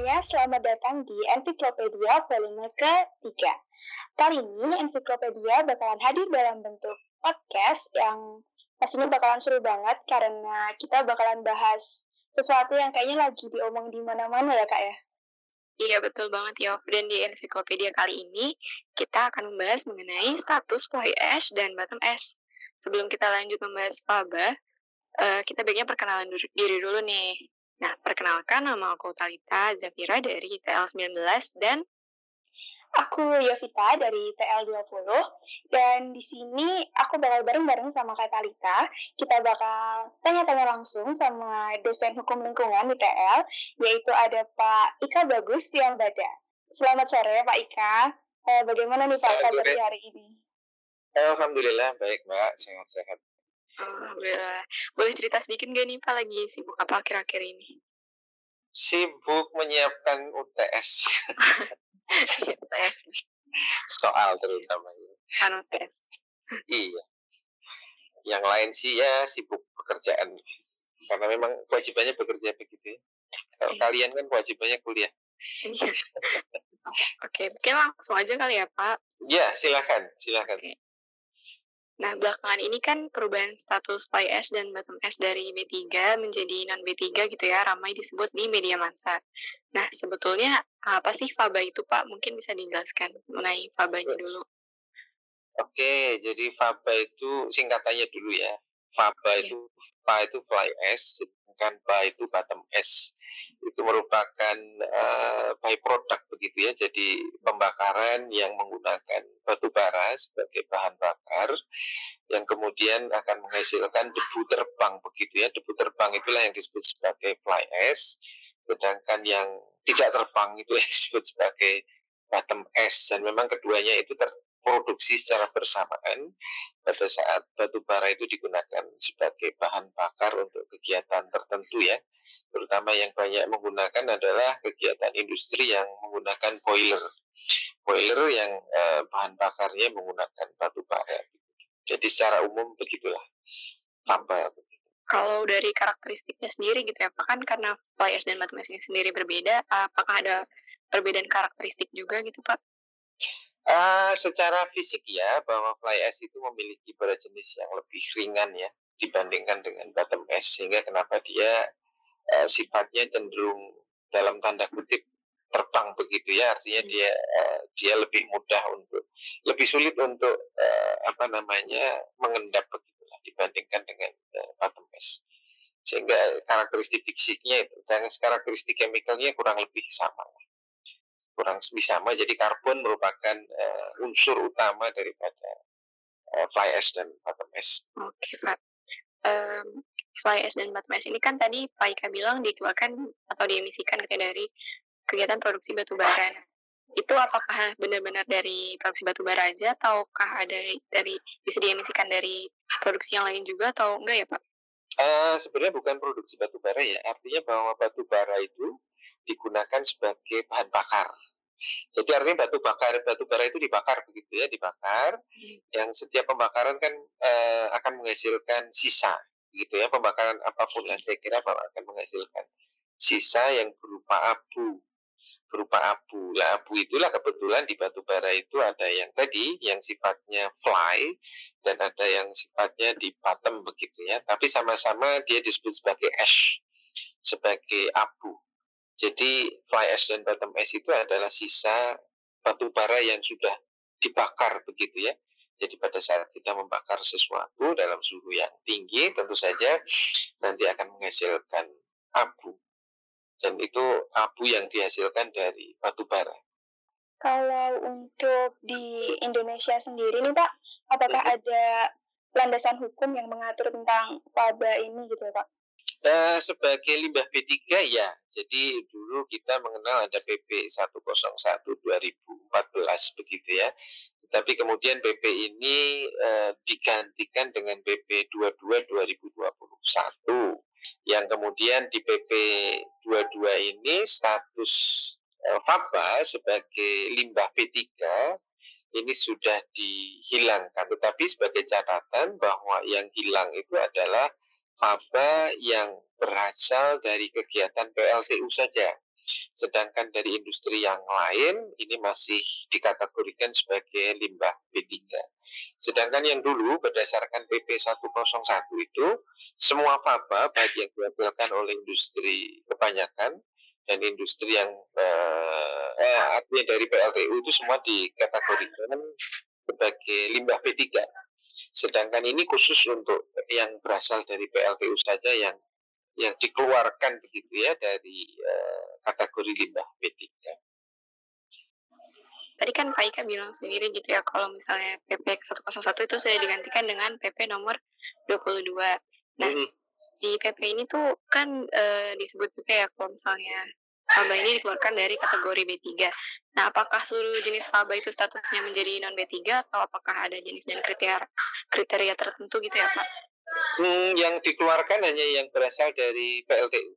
semuanya, selamat datang di Ensiklopedia volume ke-3. Kali ini Ensiklopedia bakalan hadir dalam bentuk podcast yang pastinya bakalan seru banget karena kita bakalan bahas sesuatu yang kayaknya lagi diomong di mana-mana ya kak ya. Iya betul banget Yov. Dan di ensiklopedia kali ini kita akan membahas mengenai status fly ash dan bottom ash. Sebelum kita lanjut membahas faba, uh, kita baiknya perkenalan diri dulu nih. Nah, perkenalkan nama aku Talita Zafira dari TL19 dan Aku Yovita dari TL20 dan di sini aku bakal bareng-bareng sama Kak Talita. Kita bakal tanya-tanya langsung sama dosen hukum lingkungan di TL, yaitu ada Pak Ika Bagus Tiang Bada. Selamat sore Pak Ika. Eh, bagaimana nih Pak kabar hari ini? Alhamdulillah baik Mbak, sehat-sehat. Alhamdulillah. Boleh cerita sedikit gak nih Pak lagi sibuk apa akhir-akhir ini? Sibuk menyiapkan UTS. UTS. Soal terutama. Kan UTS. iya. Yang lain sih ya sibuk pekerjaan. Karena memang kewajibannya bekerja begitu ya. Kalau iya. kalian kan kewajibannya kuliah. Iya. Oke, mungkin langsung aja kali ya Pak. Iya, silakan, silakan. Okay. Nah, belakangan ini kan perubahan status Pi S dan bottom S dari B3 menjadi non B3 gitu ya, ramai disebut di media massa. Nah, sebetulnya apa sih faba itu, Pak? Mungkin bisa dijelaskan mengenai fabanya dulu. Oke, jadi faba itu singkatannya dulu ya. Faba yeah. itu fa itu fly S, sedangkan ba itu bottom S itu merupakan uh, byproduct begitu ya. Jadi pembakaran yang menggunakan batu bara sebagai bahan bakar yang kemudian akan menghasilkan debu terbang begitu ya. Debu terbang itulah yang disebut sebagai fly ash. Sedangkan yang tidak terbang itu yang disebut sebagai bottom ash dan memang keduanya itu terproduksi secara bersamaan pada saat batu bara itu digunakan sebagai bahan bakar untuk kegiatan tertentu ya terutama yang banyak menggunakan adalah kegiatan industri yang menggunakan boiler. Boiler yang eh, bahan bakarnya menggunakan batu bara. Jadi secara umum begitulah. Tambah Kalau dari karakteristiknya sendiri gitu ya, Pak, kan karena fly ash dan ini sendiri berbeda, apakah ada perbedaan karakteristik juga gitu, Pak? Uh, secara fisik ya, bahwa fly ash itu memiliki berat jenis yang lebih ringan ya dibandingkan dengan bottom ash, sehingga kenapa dia uh, sifatnya cenderung dalam tanda kutip terbang begitu ya. Artinya hmm. dia uh, dia lebih mudah untuk lebih sulit untuk apa namanya mengendap begitulah dibandingkan dengan bottom mesh sehingga karakteristik fisiknya itu dan karakteristik chemicalnya kurang lebih sama kurang lebih sama jadi karbon merupakan uh, unsur utama daripada uh, fly ash dan bottom mesh. Oke okay, pak. Um, fly ash dan bottom ash ini kan tadi Pak Ika bilang dikeluarkan atau diemisikan gitu ya dari kegiatan produksi batu bara. Itu apakah benar-benar dari produksi batu bara aja ataukah ada dari bisa diemisikan dari produksi yang lain juga atau enggak ya Pak? Uh, sebenarnya bukan produksi batu bara ya, artinya bahwa batu bara itu digunakan sebagai bahan bakar. Jadi artinya batu bakar batu bara itu dibakar begitu ya, dibakar. Hmm. Yang setiap pembakaran kan uh, akan menghasilkan sisa gitu ya pembakaran apa pun yang saya kira bahwa akan menghasilkan sisa yang berupa abu berupa abu lah abu itulah kebetulan di batu bara itu ada yang tadi yang sifatnya fly dan ada yang sifatnya di bottom begitu ya tapi sama-sama dia disebut sebagai ash sebagai abu jadi fly ash dan bottom ash itu adalah sisa batu bara yang sudah dibakar begitu ya jadi pada saat kita membakar sesuatu dalam suhu yang tinggi, tentu saja nanti akan menghasilkan abu. Dan itu abu yang dihasilkan dari batu bara. Kalau untuk di Indonesia sendiri nih Pak, apakah hmm. ada landasan hukum yang mengatur tentang faba ini gitu Pak? Uh, sebagai limbah B3 ya. Jadi dulu kita mengenal ada PP 101 2014 begitu ya. Tapi kemudian PP ini uh, digantikan dengan PP 22 2021 yang kemudian di PP 22 ini status uh, FABA sebagai limbah P3 ini sudah dihilangkan. Tetapi sebagai catatan bahwa yang hilang itu adalah FABA yang berasal dari kegiatan PLTU saja. Sedangkan dari industri yang lain ini masih dikategorikan sebagai limbah B3. Sedangkan yang dulu berdasarkan PP 101 itu semua faba baik yang dihasilkan oleh industri kebanyakan dan industri yang eh, eh, artinya dari PLTU itu semua dikategorikan sebagai limbah B3. Sedangkan ini khusus untuk yang berasal dari PLTU saja yang yang dikeluarkan begitu ya dari uh, kategori limbah B3. Tadi kan Pak Ika bilang sendiri gitu ya kalau misalnya PP 101 itu sudah digantikan dengan PP nomor 22. Nah, hmm. di PP ini tuh kan uh, disebut juga ya kalau misalnya faba ini dikeluarkan dari kategori B3. Nah, apakah seluruh jenis faba itu statusnya menjadi non B3 atau apakah ada jenis dan kriteria kriteria tertentu gitu ya, Pak? Hmm, yang dikeluarkan hanya yang berasal dari PLTU.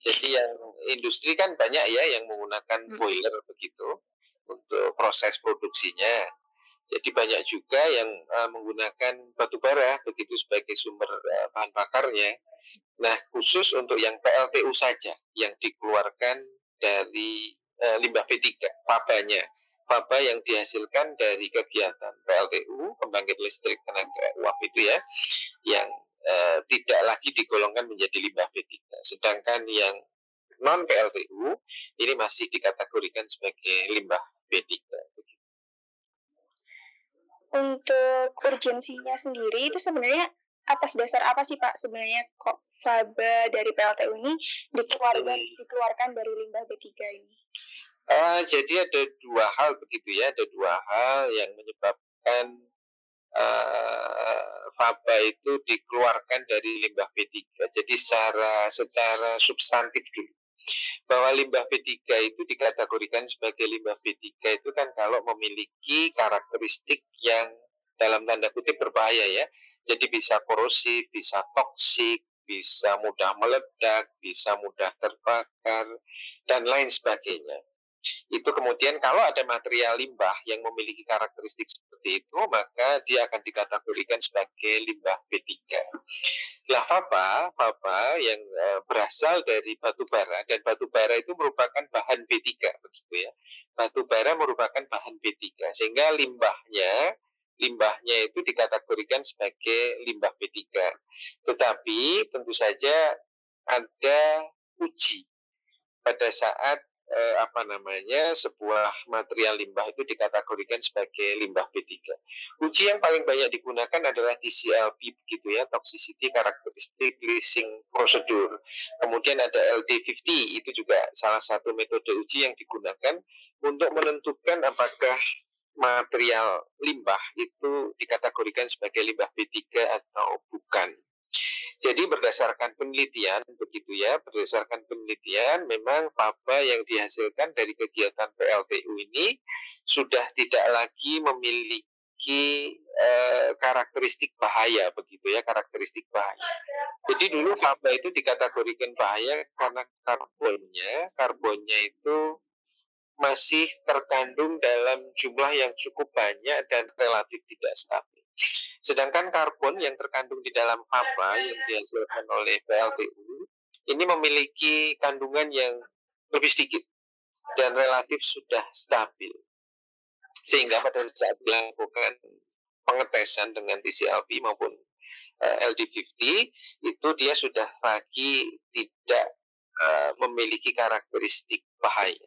Jadi yang industri kan banyak ya yang menggunakan hmm. boiler begitu untuk proses produksinya. Jadi banyak juga yang uh, menggunakan batu bara begitu sebagai sumber uh, bahan bakarnya. Nah, khusus untuk yang PLTU saja yang dikeluarkan dari uh, limbah B3, fabanya. Faba yang dihasilkan dari kegiatan PLTU, pembangkit listrik tenaga uap itu ya, yang uh, tidak lagi digolongkan menjadi limbah B3. Sedangkan yang non PLTU ini masih dikategorikan sebagai limbah B3 untuk urgensinya sendiri itu sebenarnya atas dasar apa sih Pak sebenarnya kok faba dari PLTU ini dikeluarkan hmm. dikeluarkan dari limbah B3 ini? Uh, jadi ada dua hal begitu ya, ada dua hal yang menyebabkan uh, faba itu dikeluarkan dari limbah B3. Jadi secara secara substantif dulu bahwa limbah B3 itu dikategorikan sebagai limbah B3 itu kan kalau memiliki karakteristik yang dalam tanda kutip berbahaya ya. Jadi bisa korosif, bisa toksik, bisa mudah meledak, bisa mudah terbakar, dan lain sebagainya. Itu kemudian kalau ada material limbah yang memiliki karakteristik seperti itu, maka dia akan dikategorikan sebagai limbah B3. Lah faba, faba yang e, berasal dari batu bara dan batu bara itu merupakan bahan B3 begitu ya. Batu bara merupakan bahan B3 sehingga limbahnya limbahnya itu dikategorikan sebagai limbah B3. Tetapi tentu saja ada uji pada saat eh, apa namanya sebuah material limbah itu dikategorikan sebagai limbah B3. Uji yang paling banyak digunakan adalah TCLP begitu ya, toxicity characteristic leasing procedure. Kemudian ada LD50 itu juga salah satu metode uji yang digunakan untuk menentukan apakah material limbah itu dikategorikan sebagai limbah B3 atau bukan. Jadi berdasarkan penelitian begitu ya, berdasarkan penelitian memang faba yang dihasilkan dari kegiatan PLTU ini sudah tidak lagi memiliki eh, karakteristik bahaya begitu ya, karakteristik bahaya. Jadi dulu faba itu dikategorikan bahaya karena karbonnya, karbonnya itu masih terkandung dalam jumlah yang cukup banyak dan relatif tidak stabil. Sedangkan karbon yang terkandung di dalam faba yang dihasilkan oleh PLTU ini memiliki kandungan yang lebih sedikit dan relatif sudah stabil. Sehingga pada saat dilakukan pengetesan dengan TCLP maupun uh, eh, LD50 itu dia sudah lagi tidak uh, memiliki karakteristik bahaya.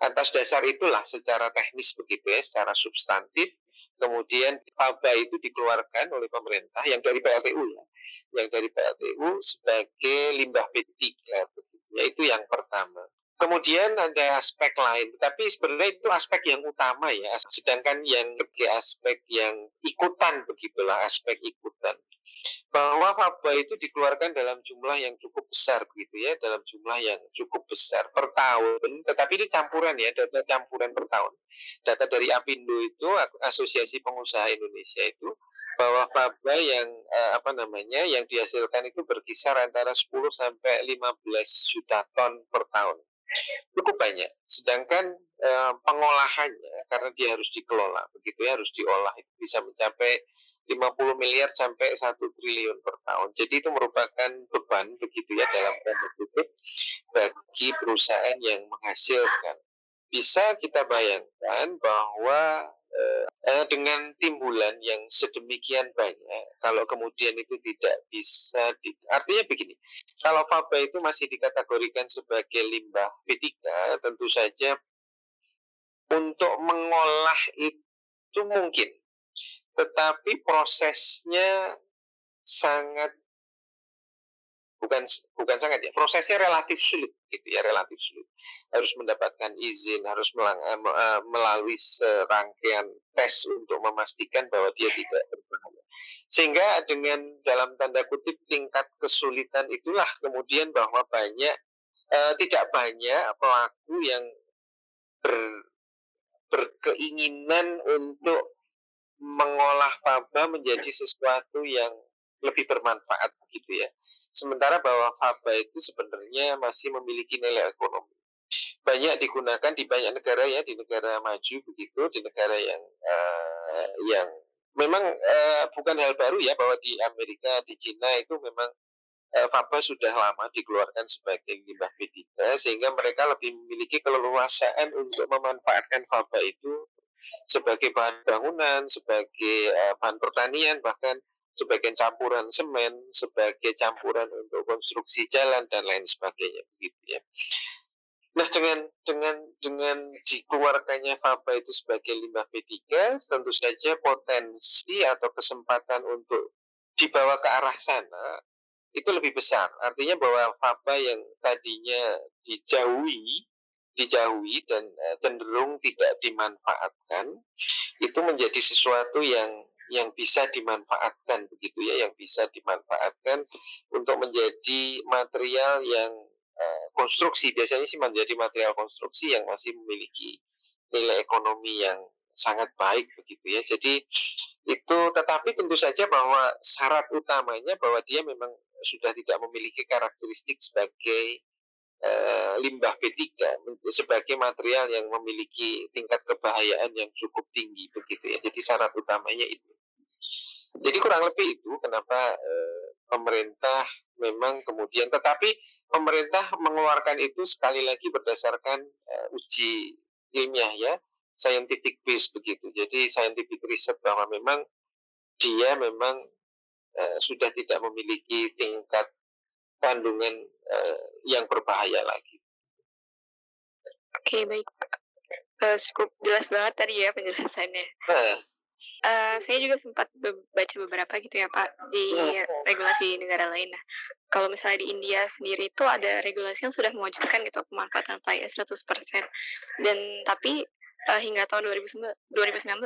Atas dasar itulah secara teknis begitu ya, secara substantif, kemudian faba itu dikeluarkan oleh pemerintah yang dari PLTU ya, yang dari PLTU sebagai limbah B3 ya itu yang pertama. Kemudian ada aspek lain, tapi sebenarnya itu aspek yang utama ya. Sedangkan yang ketiga aspek yang ikutan begitulah aspek ikutan. Bahwa faba itu dikeluarkan dalam jumlah yang cukup besar begitu ya, dalam jumlah yang cukup besar per tahun. Tetapi ini campuran ya, data campuran per tahun. Data dari Apindo itu Asosiasi Pengusaha Indonesia itu bahwa faba yang eh, apa namanya yang dihasilkan itu berkisar antara 10 sampai 15 juta ton per tahun cukup banyak. Sedangkan eh, pengolahannya karena dia harus dikelola, begitu ya harus diolah itu bisa mencapai 50 miliar sampai 1 triliun per tahun. Jadi itu merupakan beban begitu ya dalam kutip bagi perusahaan yang menghasilkan. Bisa kita bayangkan bahwa eh, dengan timbulan yang sedemikian banyak, kalau kemudian itu tidak bisa, di, artinya begini, kalau faba itu masih dikategorikan sebagai limbah B3, tentu saja untuk mengolah itu mungkin, tetapi prosesnya sangat bukan bukan sangat ya. Prosesnya relatif sulit gitu ya relatif sulit. Harus mendapatkan izin harus melang, uh, melalui serangkaian tes untuk memastikan bahwa dia tidak berbahaya. Sehingga dengan dalam tanda kutip tingkat kesulitan itulah kemudian bahwa banyak uh, tidak banyak pelaku yang ber, berkeinginan untuk mengolah faba menjadi sesuatu yang lebih bermanfaat begitu ya. Sementara bahwa faba itu sebenarnya masih memiliki nilai ekonomi. Banyak digunakan di banyak negara ya, di negara maju begitu, di negara yang uh, yang memang uh, bukan hal baru ya bahwa di Amerika, di Cina itu memang uh, faba sudah lama dikeluarkan sebagai limbah B3 sehingga mereka lebih memiliki keleluasaan untuk memanfaatkan faba itu sebagai bahan bangunan, sebagai uh, bahan pertanian, bahkan sebagai campuran semen, sebagai campuran untuk konstruksi jalan dan lain sebagainya begitu ya. Nah dengan dengan dengan dikeluarkannya faba itu sebagai limbah B3 tentu saja potensi atau kesempatan untuk dibawa ke arah sana itu lebih besar. Artinya bahwa faba yang tadinya dijauhi dijauhi dan uh, cenderung tidak dimanfaatkan itu menjadi sesuatu yang yang bisa dimanfaatkan begitu ya yang bisa dimanfaatkan untuk menjadi material yang uh, konstruksi biasanya sih menjadi material konstruksi yang masih memiliki nilai ekonomi yang sangat baik begitu ya jadi itu tetapi tentu saja bahwa syarat utamanya bahwa dia memang sudah tidak memiliki karakteristik sebagai Eh, limbah B3 sebagai material yang memiliki tingkat kebahayaan yang cukup tinggi begitu ya. Jadi syarat utamanya itu. Jadi kurang lebih itu kenapa eh, pemerintah memang kemudian tetapi pemerintah mengeluarkan itu sekali lagi berdasarkan eh, uji ilmiah ya, scientific base begitu. Jadi scientific riset bahwa memang dia memang eh, sudah tidak memiliki tingkat kandungan uh, yang berbahaya lagi. Oke, baik. Uh, cukup jelas banget tadi ya penjelasannya. Uh. Uh, saya juga sempat be baca beberapa gitu ya Pak di regulasi negara lain. Nah, kalau misalnya di India sendiri itu ada regulasi yang sudah mewajibkan gitu pemanfaatan ash 100%. Dan tapi uh, hingga tahun 2019, 2019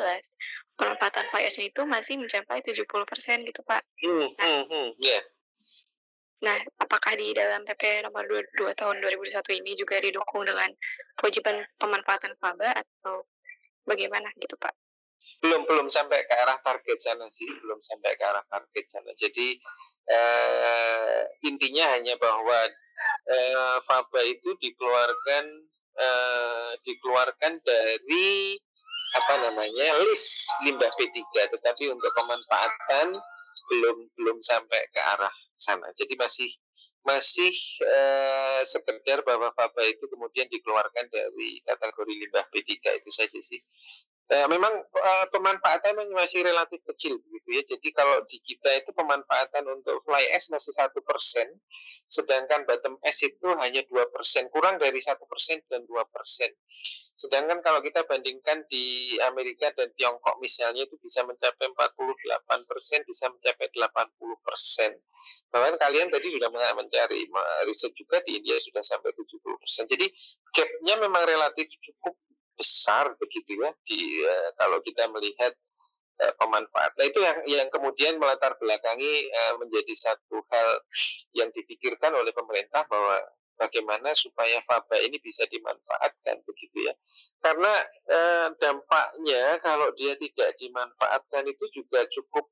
pemanfaatan ash itu masih mencapai 70% gitu Pak. Hmm, nah, hmm, hmm, yeah. Nah, apakah di dalam PP nomor 22 tahun 2021 ini juga didukung dengan kewajiban pemanfaatan faba atau bagaimana gitu Pak? Belum belum sampai ke arah target sana sih, belum sampai ke arah target sana. Jadi eh, intinya hanya bahwa eh, faba itu dikeluarkan eh, dikeluarkan dari apa namanya list limbah P3, tetapi untuk pemanfaatan belum belum sampai ke arah sana. Jadi masih masih eh, sekedar bahwa faba itu kemudian dikeluarkan dari kategori limbah B3 itu saja sih. Eh, memang eh, pemanfaatan masih relatif kecil begitu ya. Jadi kalau di kita itu pemanfaatan untuk fly ash masih satu persen, sedangkan bottom ash itu hanya dua persen, kurang dari satu persen dan dua persen. Sedangkan kalau kita bandingkan di Amerika dan Tiongkok misalnya itu bisa mencapai 48 persen, bisa mencapai 80 persen. Bahkan kalian tadi sudah mencari riset juga di India sudah sampai 70 persen. Jadi gapnya memang relatif cukup besar begitu ya di uh, kalau kita melihat uh, pemanfaat. Nah itu yang yang kemudian melatar belakangi uh, menjadi satu hal yang dipikirkan oleh pemerintah bahwa bagaimana supaya faba ini bisa dimanfaatkan begitu ya. Karena uh, dampaknya kalau dia tidak dimanfaatkan itu juga cukup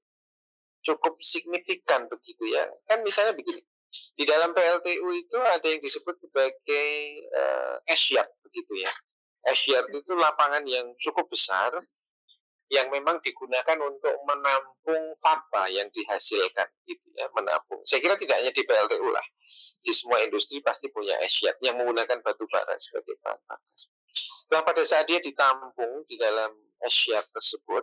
cukup signifikan begitu ya. Kan misalnya begini, di dalam PLTU itu ada yang disebut sebagai uh, begitu ya. Asyard itu lapangan yang cukup besar yang memang digunakan untuk menampung faba yang dihasilkan gitu ya menampung. Saya kira tidak hanya di PLTU lah di semua industri pasti punya asyat yang menggunakan batu bara sebagai bahan bakar. Nah pada saat dia ditampung di dalam asyat tersebut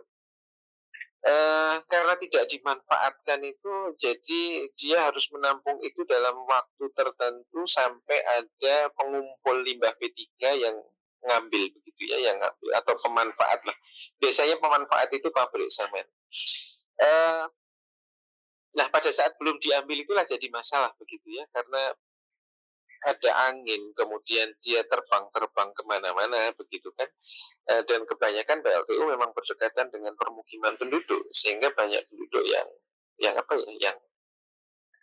eh, karena tidak dimanfaatkan itu jadi dia harus menampung itu dalam waktu tertentu sampai ada pengumpul limbah P3 yang ngambil begitu ya yang ngambil atau pemanfaat lah. Biasanya pemanfaat itu pabrik semen. Uh, nah pada saat belum diambil itulah jadi masalah begitu ya karena ada angin kemudian dia terbang-terbang ke mana-mana begitu kan. E, dan kebanyakan PLTU memang berdekatan dengan permukiman penduduk sehingga banyak penduduk yang yang apa ya yang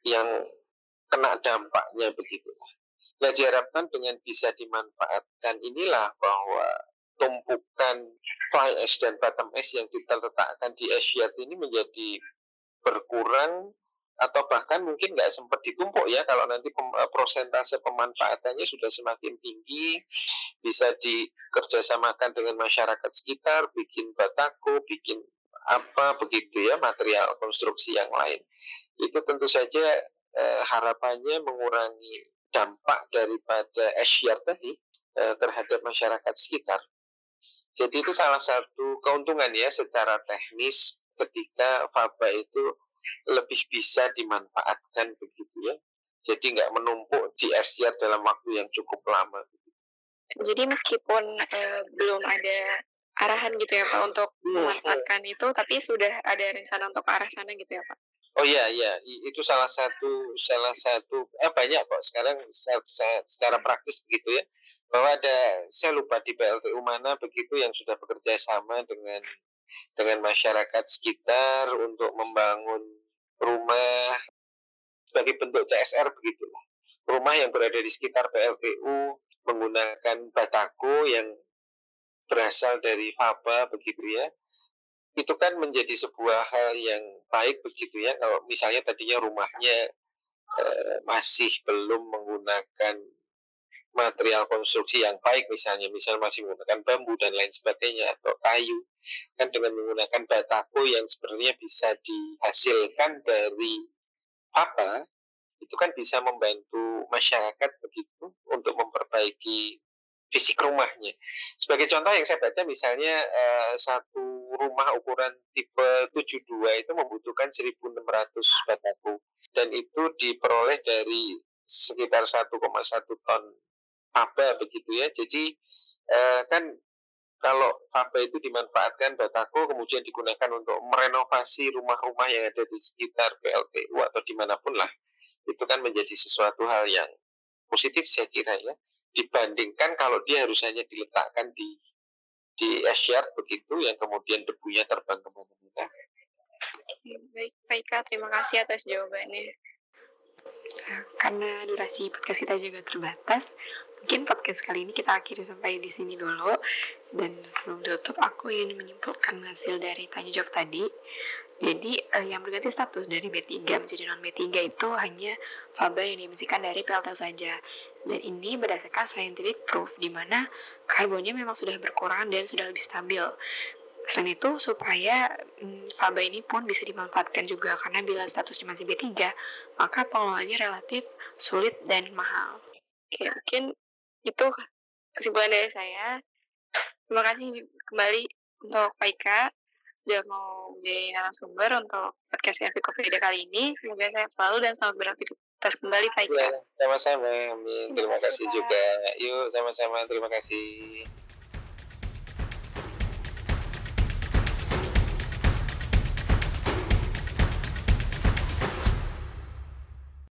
yang kena dampaknya begitu Nah diharapkan dengan bisa dimanfaatkan. Inilah bahwa tumpukan fly ash dan bottom ash yang kita letakkan di yard ini menjadi berkurang atau bahkan mungkin nggak sempat ditumpuk ya kalau nanti pem, eh, prosentase pemanfaatannya sudah semakin tinggi bisa dikerjasamakan dengan masyarakat sekitar bikin batako bikin apa begitu ya material konstruksi yang lain. Itu tentu saja eh, harapannya mengurangi dampak daripada esyar tadi eh, terhadap masyarakat sekitar. Jadi itu salah satu keuntungan ya secara teknis ketika faba itu lebih bisa dimanfaatkan begitu ya. Jadi nggak menumpuk di esyar dalam waktu yang cukup lama. Jadi meskipun eh, belum ada arahan gitu ya Pak untuk hmm, memanfaatkan itu, tapi sudah ada rencana untuk ke arah sana gitu ya Pak? Oh iya iya. Itu salah satu salah satu eh banyak kok sekarang secara praktis begitu ya bahwa ada saya lupa di PLTU mana begitu yang sudah bekerja sama dengan dengan masyarakat sekitar untuk membangun rumah sebagai bentuk CSR begitu rumah yang berada di sekitar PLTU menggunakan batako yang berasal dari faba begitu ya itu kan menjadi sebuah hal yang baik begitu ya kalau misalnya tadinya rumahnya eh, masih belum menggunakan material konstruksi yang baik misalnya misalnya masih menggunakan bambu dan lain sebagainya atau kayu kan dengan menggunakan batako yang sebenarnya bisa dihasilkan dari apa itu kan bisa membantu masyarakat begitu untuk memperbaiki fisik rumahnya. Sebagai contoh yang saya baca misalnya uh, satu rumah ukuran tipe 72 itu membutuhkan 1.600 bataku dan itu diperoleh dari sekitar 1,1 ton faba begitu ya. Jadi uh, kan kalau faba itu dimanfaatkan batako kemudian digunakan untuk merenovasi rumah-rumah yang ada di sekitar PLTU atau di mana pun lah itu kan menjadi sesuatu hal yang positif saya kira ya dibandingkan kalau dia harus hanya diletakkan di di esyar begitu yang kemudian debunya terbang ke mana-mana. Baik, Kak, terima kasih atas jawabannya. Karena durasi podcast kita juga terbatas, mungkin podcast kali ini kita akhiri sampai di sini dulu. Dan sebelum ditutup, aku ingin menyimpulkan hasil dari tanya jawab tadi. Jadi uh, yang berganti status dari B3 menjadi non B3 itu hanya faba yang diemisikan dari PLTU saja. Dan ini berdasarkan scientific proof di mana karbonnya memang sudah berkurang dan sudah lebih stabil. Selain itu, supaya hmm, faba ini pun bisa dimanfaatkan juga karena bila statusnya masih B3, maka pengelolaannya relatif sulit dan mahal. Oke, mungkin itu kesimpulan dari saya. Terima kasih kembali untuk Pak Ika sudah mau menjadi narasumber untuk podcast Encyclopedia kali ini. Semoga saya selalu dan selamat beraktivitas kembali, Pak Ika. Sama-sama, Terima kasih juga. Yuk, sama-sama. Terima kasih.